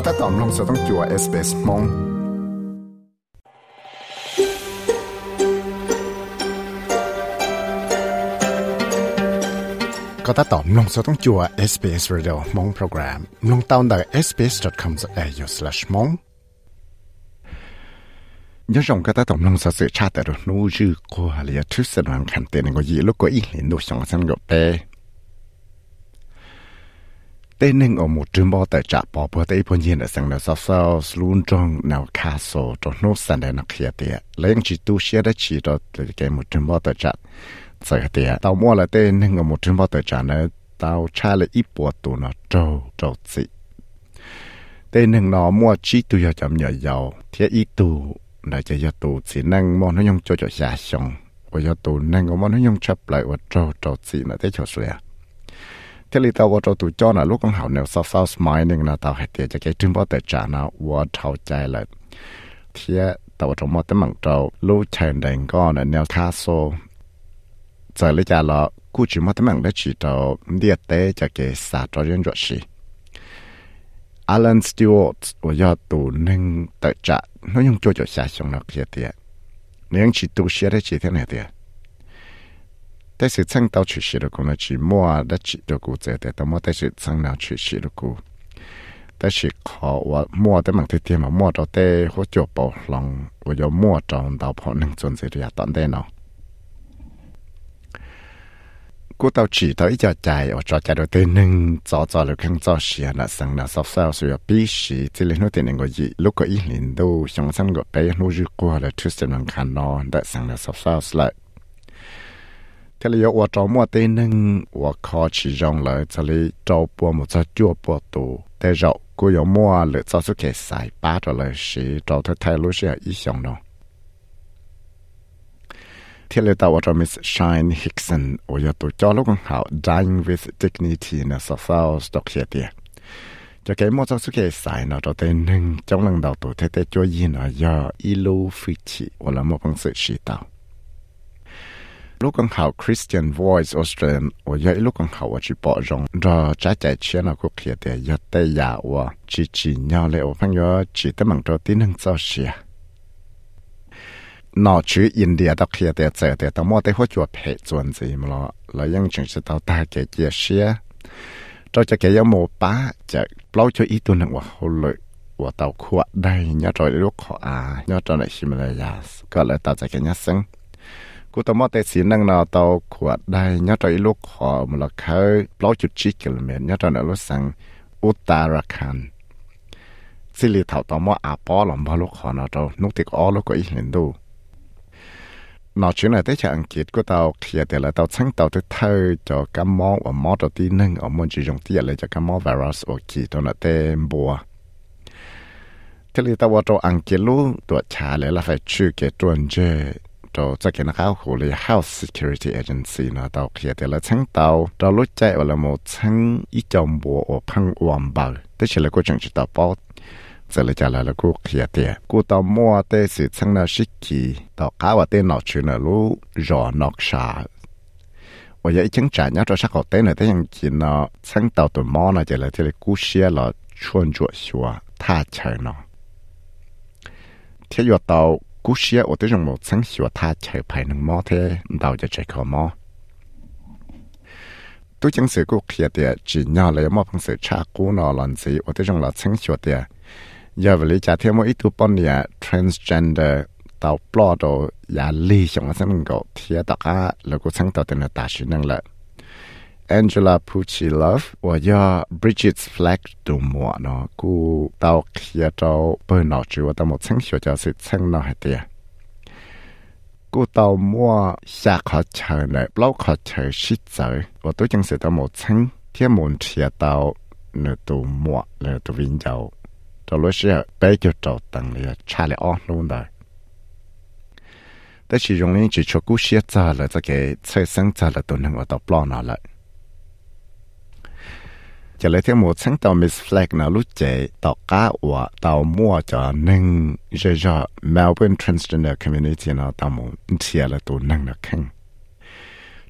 ก็ถ้าตอมลงสต้องจัวเอสเปสมงก็ถ้าตอมลงสต้องจัว SBS Radio มงโปรแกรมลงตาวน์ได้ sbs.com.au/mong ยังจงก็ถ้าตมลงสื่อชาติแต่รู้ชื่อก็หรือทุสนังขันเตนก็ยีลูกก็อีหลินดูสองสันก็เป tên nên ở một trường bao tại trạm bỏ bữa tây bốn nhiên ở sang nào sao sao luôn trong nào castle trong nốt sàn đây nó kia tiệt lấy những chỉ tu sửa đã chỉ đó cái một trường bao tại trạm giờ tiệt tao mua là tên nên ở một trường bao tại trạm này, tao trả lại ít bộ tụ nó trâu trâu gì tên nên nó mua chỉ tu cho chậm nhỏ giàu thế ít tu là cho cho tu chỉ năng mua nó dùng cho cho xa xong và cho tu năng có mua nó dùng chấp lại và trâu trâu gì nó thế cho sửa เทลิตาวอตตุจอนะลูกของเขาเนี่ยซาวซาวสมายนึงนะตาวเฮเตียจะแกจึงพอแต่จานะวอเท่าใจเลยเทียตาวตมอตมังเจ้าลูกชายแดงก็นะแนวคาโซจะเลยจาละกูจิมอตมังได้ชีเจ้าเดียเตจะแกสาจอยันจวชีอาลันสติวอตวยอตูนึงแต่จะน้อยยังโจจวชาชงนักเฮียเตียเลี้ยงชีตูเชียได้ชีเท่าไหนเตีย 但是撑到出事了，可能去摸的去的股在的，但摸但是撑了出事了股，但是考我摸的问题点嘛，摸到的我就保lòng，我要摸着到跑能存在的呀，当的呢。กูตาจีตาอีจะใจอจอใจเราเต้นึงจอจอหรือเครื่องจอเสียนะสังนะซอฟเซลสุยปีสีที่เล่นนู่นเต้นก็ยีลูกก็อีหลินดูชงสันก็ไปนู่นju กัวเลยทุสเต็มลังคันนอนได้สังนะซอฟเซลสละ 这里有我找么的能我靠起上来，这里找波么在脚波多，但绕过有么了，早就给塞扒着了，是找他太路是一项呢。ที่เลยตาวจะ Miss Shine Hickson 我要读教ลูก好 Dying with Dignity นะสาวสตอกเชียเตียจะแกมอจะสุเกสายนะจะเต้นหนึ่งจ้องลังดาวตัวเทเตจ่วยยินอ่ะยาอีลูฟิชิ我ละมอพังสือชีตา lúc con hào Christian Voice Australian ở dưới lúc con hào ở chỉ bỏ rong rồi trái chạy chia nào cũng kia để giật tay giả và chỉ chỉ nhau lại ở phăng gió chỉ tới mảng trâu tin hàng sau xia nó chứ India đó kia để chạy để tao mua tới hỗ trợ hệ chuẩn gì mà lo lại ยัง chẳng sẽ tao ta kể chia xia cho cho kể giống một bá chạy lâu cho ý tuần hàng và hậu lợi ว่าเตาขวดได้ยอดรอยลูกขออา ยอดรอยชิมเลยยาก็เลยตาจากแค่ยาซึ่ง กูตมอแต่สีนังนาเตาขวดได้ยอดใจลูกขอมละเขาปล่ยจุดชิกิลเมตรยัดใลูกสังอุตาราคันสิริเถาตอมออาปอหลอมาลูกขอนาเตานุกติกอลูกก็อีเห็นดูนอชื่อนั้นได้จากอังกฤษก็ตาเขียแต่ละเตาชั้งเตาที่เธอจะกัมมอว่ามอตัวที่หนึ่งอมอนจีจงที่อะไรจะกัมมอไวรัสโอเคตัวนั้นเต็มบัวทะเลตะวันตกอังกฤษลูกตัวชาเลยละไฟชื่อเกตวนเจ ดู nó chuyện này tới cho anh kiệt của tao khi thì là tao sáng tao tới thơ cho cái món và món đầu tiên nâng ở môn chỉ dùng tiền lại cho cái món virus ở kỳ đó là tên bùa thế thì tao vào cho anh kiệt luôn tuổi trả lại là phải chịu cái tuần chơi cho cho cái nó khảo khổ là Health Security Agency nó tao khi thì là sáng tao cho lúc chạy là một sáng ít trong bùa ở phăng hoàn bờ tới chỉ là có chẳng chỉ tao bao 这里家来了个客店，古到末的是成了时期，到搞我电脑去了路热闹啥。我也已经站了这啥好电了，但样子呢，成到的毛呢，就来这里古些了，穿着说他吃呢。天要到 cú xia ở tới trong một sáng sủa tha chạy phải nâng mò thế cho chạy khó mò tôi chẳng sự cố kia thì chỉ nhỏ lấy mò phong sự cha cú nọ lần gì ở tới trong là sáng sủa thì giờ về lý trả thêm ít tu bón nhà transgender, tàu plot đồ giả lý trong là sáng ngộ thì tất cả là cú sáng tàu là ta sĩ năng lợi. Angela Pucci Love，我叫 Bridgetts Flag，都莫喏。故到起一道北老街，我到莫青小街是青老海的。故到莫下课场内，落课场洗澡，我都经是到莫青天门起一道那都莫那都边走。这路上白脚走等了，差了哦，老难。得其容易，只吃顾些早了，这个菜生早了都弄不到，不老难了。 จะเลยที่หมดทั้งตอวมิสแฟลกนะลุกเจต่อก้าวตัวมัวจะหนึ่งเจยอลเบิร์นทรานส์เจนเดอร์คอมมูนิตี้นะตัวมุ่เทียละตัวหนึ่งนะคัง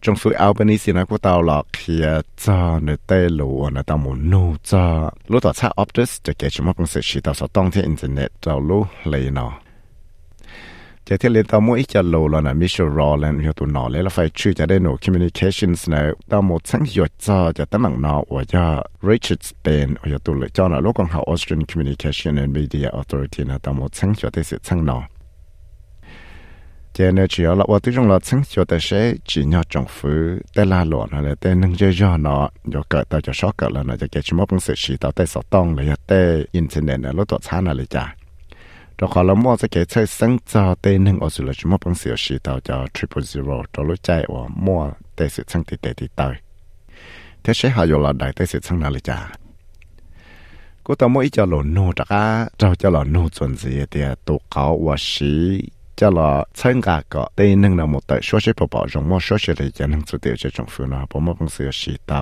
จงฟื้นเอาไปนี้สินะกูตัวหลอกเขียจ้าเนเตลูนะตัวมุ่นูจ้าลูต่อชาออฟเดสจะเกิดชมว่าเป็นเสียชีต่อสต้องที่อินเทอร์เน็ตเราลูเลยเนาะ จะที่เลตามอีจะโลแล้วนะมิชรอแล้วอยู่ตัวนอเลยแล้วไฟชื่อจะได้หนู communications นะตามหมดทั้งหยดจอจะตั้งนอว่าจะ Richard Spain ว่าจะตัวเลยจอนะลูกของเขา Austrian Communication and Media Authority นะตามหมดทั้งหยดได้สิทั้งนอ giờ này chỉ là tôi trong là chính cho tại sẽ chỉ nhau trong phủ tại la lọ là tại nâng chơi cho nó cho cỡ tại cho เราขอละมั่วจะเกิดใช้สังจอเต้นหนึ่งอสุลจมปังเสียชีเตาจอ triple zero ตัวรู้ใจว่ามั่วเตสิสังติเตติเตยเทใช้หายลอดได้เตสิสังนาฬิกากูต้องมั่วอีจอหลนโนจักาเราจะหลนโนจนเสียเตียตุกเขาว่าชีจะหลอเชิงกากเต้นหนึ่งเราหมดแต่ช่วยใช้ปอบรองมั่วช่วยใช้เลยจะหนึ่งสุดเดียวจะจงฟื้นนะผมว่าปังเสียชีเตา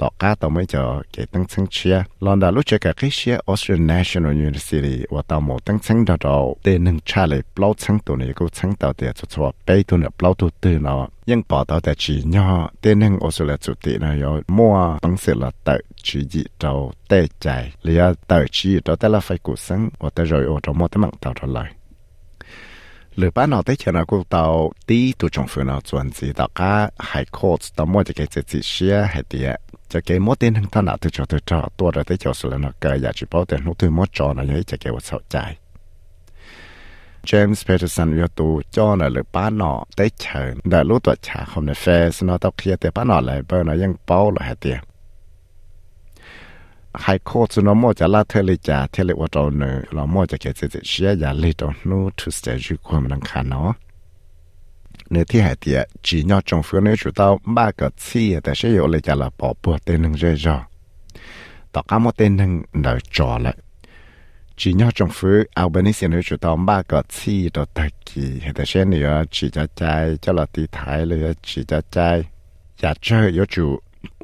ต่อก้าต่อไม่จอเกตั้งซึ่งเชียลอนดาลูเจกับเชียออสเตรีย National University ว่าต่อหมตั้งซึ่งดาวเตนึงชาเลยเปล่าซึ่งตัวนี้ก็ซึ่งต่อเตียจุดชัวไปตัวเนี่ยเปล่าตัวตื่นเนาะยังปอต่อแต่ชีเนาะเตนึงออสเตรเลียจุดตีเนาะมัวตั้งเสร็จละเตชีจิเจ้าเตใจเลียเตชีเจ้าแต่ละไฟกุซึ่งว่าแต่รอยโอเจ้ามัวตั้งมั่งต่อเท่าไหร่ รือป้าเราได้เชนะกูตาตีตัวจงฝืนเราจวนสีตอก้าไฮโคตตอมว่าจะเกิดสิเชียให้เดียจะเกิดมดเต้นทั้งถนัดตัวจอตัวจอตัวเราได้จอสุลนเกยอยากจะบอกแต่นุตัวมดจอนะยังจะเกิดว่าเศร้าใจเจมส์เพเทอร์สันวิตูจอนะหรือป้าหนอได้เชิญได้รู้ตัวชาคอมเนเฟสนอตอเคลียแต่ป้าหนอเลยเบอร์นอยังเป้าหรอให้เดีย หาโคตรนมอจะลาเทเลจ่าเทเลวัตเนอเราโมจะเกิดเสียเชียยาเลตอนูทุสเตจิความนังคาเนอะเนื้อที่หายเตียจีนยอจงฟื้นเนื้อจุดเต้าบ้าก็ซี่แต่เชยโยเลยจะละปอปวดเต็นหนึ่งเจจอต่อก้ามเต็นหนึ่งเดาจอลยจีนยอจงฟื้นเอาเบนิสเนื้อจุดเต้าบ้าก็ซี่ต่อตะกี้แต่เช่นเนื้อจีจะใจจะละตีทายเลยจีจะใจอยากเจอโยจู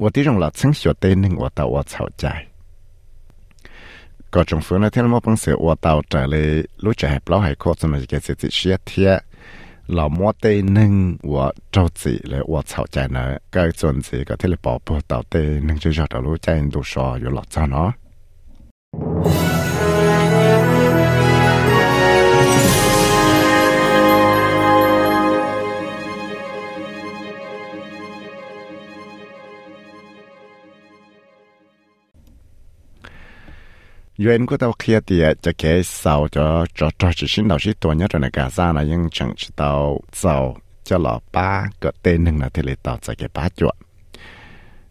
วันที่จงหลับซึ่งสวดเต็นหนึ่งว่าตัวว่าเฉาใจ ก็จงฟื้นที่เราเป็นเสือว่าเตาใจเลยรู้จักให้เปล่าให้โคตรมันจะเสียเสียเทียเรามัวเตนึงว่าเจ้าจีเลยว่าเฉาใจเนอะก็จนจีก็ที่เราบอกพวกเตาเตนึงจะยอดเรารู้ใจดูชออยู่หลอดจ้าเนาะ 原嗰度企啲就嘅受咗咗咗住先头先多一阵嘅架生啦，应曾知道就就落巴个电能啦，睇嚟到就嘅巴咗。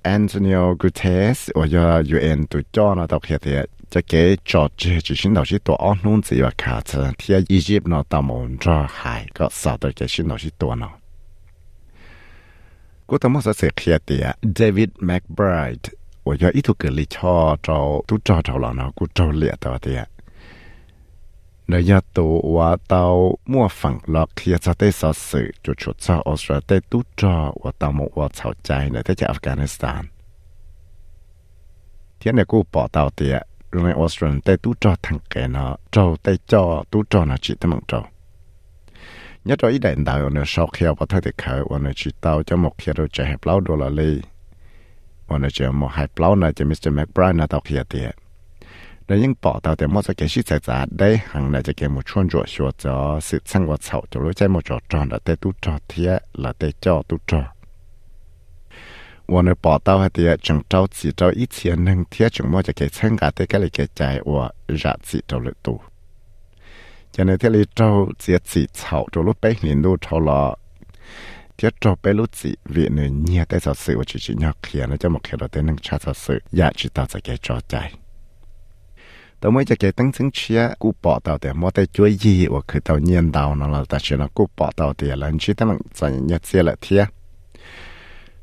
Antonio Guterres 我要 UN 对咗啦，到企啲就嘅咗住住先头先多安弄自由卡车，睇下 Egypt 呢到门咗系个受到嘅先头先多呢。嗰度冇所写企啲 David McBride。 我要一头给你敲着，都照着了呢，我照裂到的呀。那要到我到莫放了，去在对少数就出走，我说对都照我到莫我吵架呢，在在 Afghanistan。天呢，我报道的，因为我说对都照腾给呢，照对照都照那去的么照。nhất rồi ý định đạo nó sau khi học thấy thì khởi và nó chỉ tao cho một khi rồi chạy hẹp lâu đồ là li วันนี้จะมอหายเปล่านะจะมิสเตอร์แม็กไบรน์นะตอกเฮียเตียแล้วยังปอตาแต่มอสเกชิใส่จาได้หังนะจะเกมชวนจวดชัวจอสิสังวัดเสาจะรู้ใจมอจอจอนละเตตุจอเทียละเตจอตุจอวันนี้ปอตาเตียจังเจ้าสีเจ้าอีเทียนหนึ่งเทียจังมอจะเกชังกาเตก็เลยเกใจว่าจะสีเจ้าเลยตูจะในเทลีเจ้าเสียสีเสาจะรู้ไปเห็นดูเท่าละ จะจบไปรู้จิวิหนึ่งเนี่ยแต่สอสื่อว่าจิจิยอเขียนแล้วจะมาเขียนเราแต่หนึ่งชาสอสื่ออยากจิตต่อจะแกจอใจแต่เมื่อจะแกตั้งซึ่งเชียกูปอเต่าแต่มอแต่ช่วยยีว่าคือเต่าเงียนเต่านั่นเราแต่เชียนกูปอเต่าเตียแล้วชีตั้งสัญญาเสียละเทีย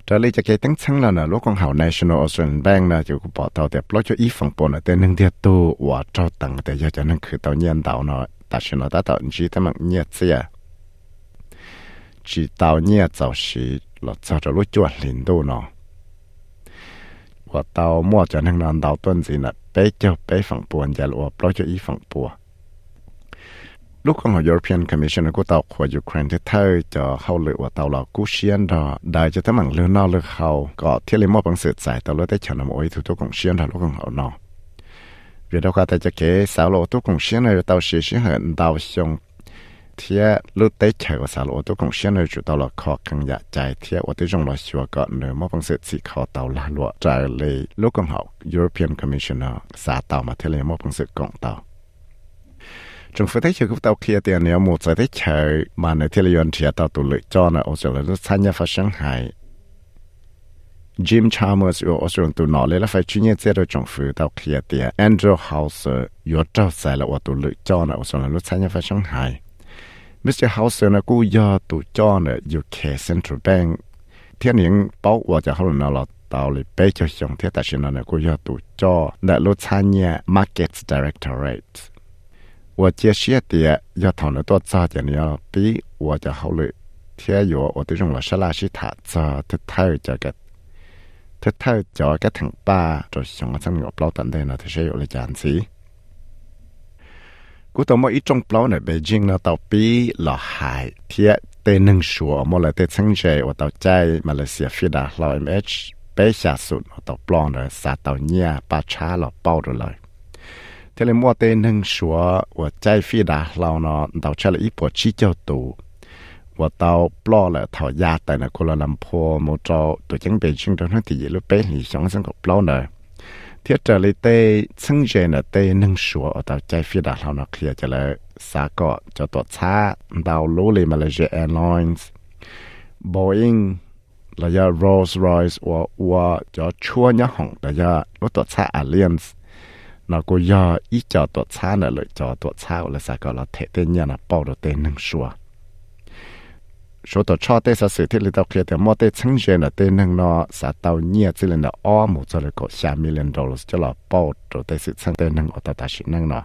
จะเลยจะแกตั้งซึ่งแล้วนะลูกของเขา National Australian Bank นะจะกูปอเต่าแต่ปล่อยจะอีฝั่งปนแต่หนึ่งเดียวตัวว่าเจ้าตังแต่อยากจะนั่งคือเต่าเงียนเต่าเนาะแต่เชียนเราแต่เต่าชีตั้งเงียเสีย chỉ tao nhẹ giáo sĩ là cho cho lúc chuẩn linh đô nó và tao mua cho nên là tuần gì là bé cho bé phẳng buồn giờ là bao cho ý phẳng buồn lúc con ở European Commission của tàu của Ukraine thì thay cho hậu lựa của tàu là cú xiên đó đại cho tấm bằng lừa nó lừa hậu, có thiết lý một bằng sự giải tàu lừa tới chờ nằm ôi, thủ tôi cũng xiên đó lúc con hậu nó vì đâu cả tại cho kế sáu lộ tôi cũng xiên này tàu xí xí hận tàu xong thiết lúc tới chờ của sao lộ tôi cũng xem nơi chút tàu là khó cần dạ chạy thiết và tới trong là xua có nửa mô bằng sự chỉ khó tàu là lụa trả lời lúc công học European Commissioner xã tàu mà thiết lấy mô bằng sự cộng tàu trong phía thế cũng tàu kia tiền nếu một giờ thế chờ mà nơi thiết lấy yon thiết tàu tụ lợi cho là ở chỗ là nó sáng nhà phát sáng hải Jim Chalmers hại Mr. House 呢估要tụ cho nó UK Central Bank 天年包我就可能了。到里北就上天，但是呢，呢，估要赌做那路参加 Markets Directorate。我接些的要讨论多早点的要比我就好了。天有我都用了沙拉西塔早的太这个，他太叫个挺巴，就像我真个不等待呢，他是有了这样子。 กูต้องมาอีจงเปล่าเนี่ยเบจิงเราต่อปีหล่อหายเทียเตนึงชัวมอลเตซังเจว่าต่อใจมาเลเซียฟิดาเราเอ็มเอชเปชาสุดต่อปลองเลยสาต่อเนียปาชาหล่อเป้าเลยเทเลมัวเตนึงชัวว่าใจฟิดาเราเนาะต่อชาลอีปวดชี้เจ้าตูว่าต่อปลอเลยถอยาแต่ในะคนละลำพัวโจอตัวจังเบจิงตอนนั้นที่ยืนเป็นหลีสองสังกับปลอเลย thiết trở lại tê chân dễ nở tê nâng sủa ở tàu trái phía đà lâu nó kia cho lời xa cọ cho tổ xa đào lũ lì Malaysia Airlines Boeing là do Rolls Royce và và cho chua nhá hỏng là do lúc tổ xa Alliance nó có do ít cho tuột xa nữa lợi cho tuột xa là xa cọ là thể tên nhà là bao đồ tê nâng sủa số tổ cho tên sa sự thiết lý tàu kia thì mua tên chứng duyên là tên nâng nó sa tàu nhia chỉ là nó o một cho là có xa million dollars cho là bao đồ tên sự chứng tên nâng ở tàu ta sự nâng nó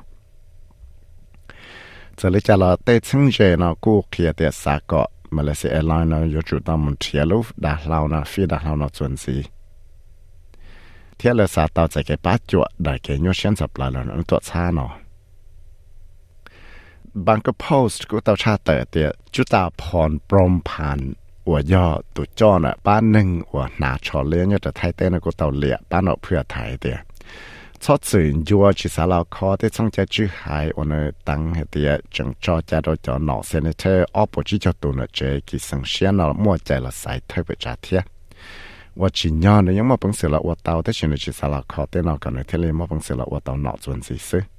giờ lấy cho là tên chứng duyên nó cũ kia thì sa có Malaysia Airlines nó có chủ tâm một chiếc lúc đã lâu nó phi đã lâu nó chuẩn gì thế là sao tao sẽ cái bát chuột đại cái nhau xuyên sập lại là nó tuột xa nó บางก็โพสต์กูตาชาเตอเตียจุตาพรปรมพันอวย่อตุจอนะป้านหนึ่งอวหนาชอเลี้ยงจะไทยเต้นกูตาเลียป้านอเพื่อไทยเตียชอสื่นยัวชิสาลาคอที่ช่องจะจื้อหายอเนตังเฮเตียจังจอจะโดจอหนอเซนเตอร์ออปจิจตุนเจกิสังเชียนอมั่วใจละสายเทปจาเทียว่าชิญยอนยังมาปังเสือละว่าเตาแต่ชินชิสาลาคอเต้นอกันเทเลมาปังเสือละว่าเตาหนอจวนสิซื้อ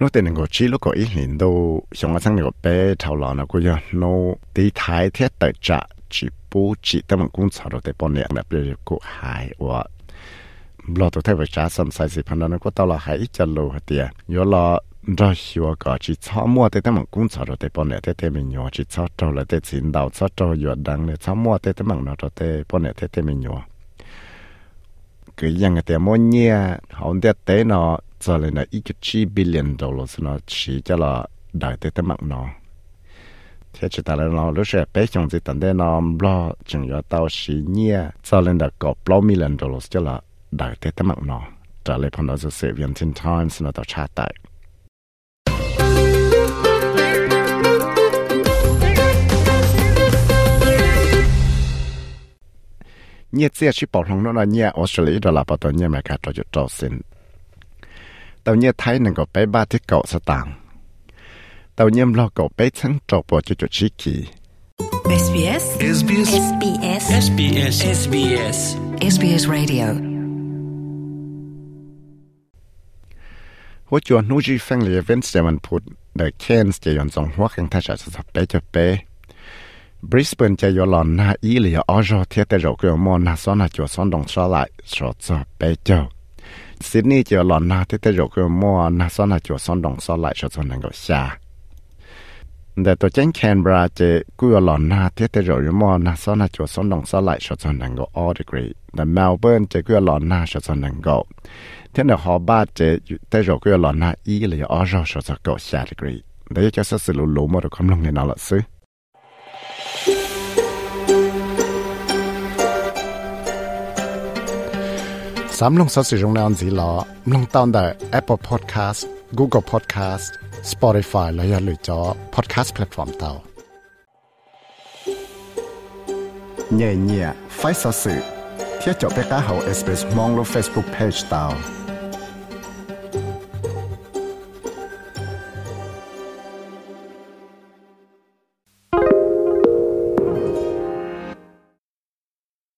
nó tên ngồi chỉ lúc có ý hình đâu xong là sang ngồi bé thảo lò nó cũng nó đi thái thiết tại trạ chỉ bố chỉ tâm cũng sao rồi để bọn này là bây giờ cũng hài và lo tụi thay với trả xong sai gì phần đó nó có tao là hãy chân lô hả tiệt nhớ lo rồi hiểu có chỉ cho mua tới tâm cũng sao rồi để bọn này thế mình nhớ chỉ cho trâu là thế xin đầu cho trâu vừa đăng này cho mua tới tâm nó rồi để bọn này thế mình nhớ cái gì nghe tiếng mua nhia họ ông tế nó giờ lên là ít chi billion dollars nó chỉ cho là đại tế tế mạng nó. Thế chỉ ta lên nó lúc sẽ bé chồng gì tận đây nó lo chừng giờ tao xí nhia. Giờ lên là có bao million dollars cho là đại tế tế mạng nó. Trả lời phần đó sẽ sẽ viên tin times nó tao trả tại. Nhiệt sẽ chỉ bảo lòng nó là nhiệt Australia, đó là bảo tồn nhiệt mà cả cho cho sinh เตรเลียดอลลาร์ปตัวเนี่ยมาการตัวจุดจอสินตัวเนี่ยไทยหนึ่งก็ไปบ้านที่เกาะสตางค์ตัวเนี่ยเราก็ไปชั้นจบปจุดจุดชิกี SBS SBS SBS SBS SBS SBS Radio หัวจวนนู้จีแฟงเลยเวนส์เดมันพุดเดอะเคนส์จะยอนสองหัวแข่งท่าจะสับไปจะไป Brisbane จะยอลอนนาอีเหลียออจอเทียแต่เราก็มองนาซอนาจัวซอนดงสลายสอจอไปเจ้าซิดนีย์จะลอนนาเทียแต่เราก็มองนาซอนาจัวซอนดงสลายสอจอนังก็ชาแต่ตัวเจนแคนเบราจะกูยลอนนาเทียแต่เรามองนาซอนาจัวซอนดงสลา Sydney cho lò na thế thế rồi cái mua na son na cho son đồng son lại cho son năng gọi xa. Để tôi chén Canberra chế cứ lò na thế thế rồi cái mua na son na cho son đồng son lại cho son năng gọi all degree để Melbourne chế cứ lò na cho son năng gọi. Thế là họ ba chế thế rồi cái lò na y là ở rồi cho son gọi xa degree để cho sự lũ lũ mà được không lòng nên nào là xứ. สามลงสสิรงนอนสีหลอลงตอนแต่ Apple Podcast Google Podcast Spotify และอย่าลืมจอ Podcast Platform เตาเนี่ยเนี่ยไฟสื่อเที่ยวจบไปก้าเฮา SBS มองลง Facebook Page เตา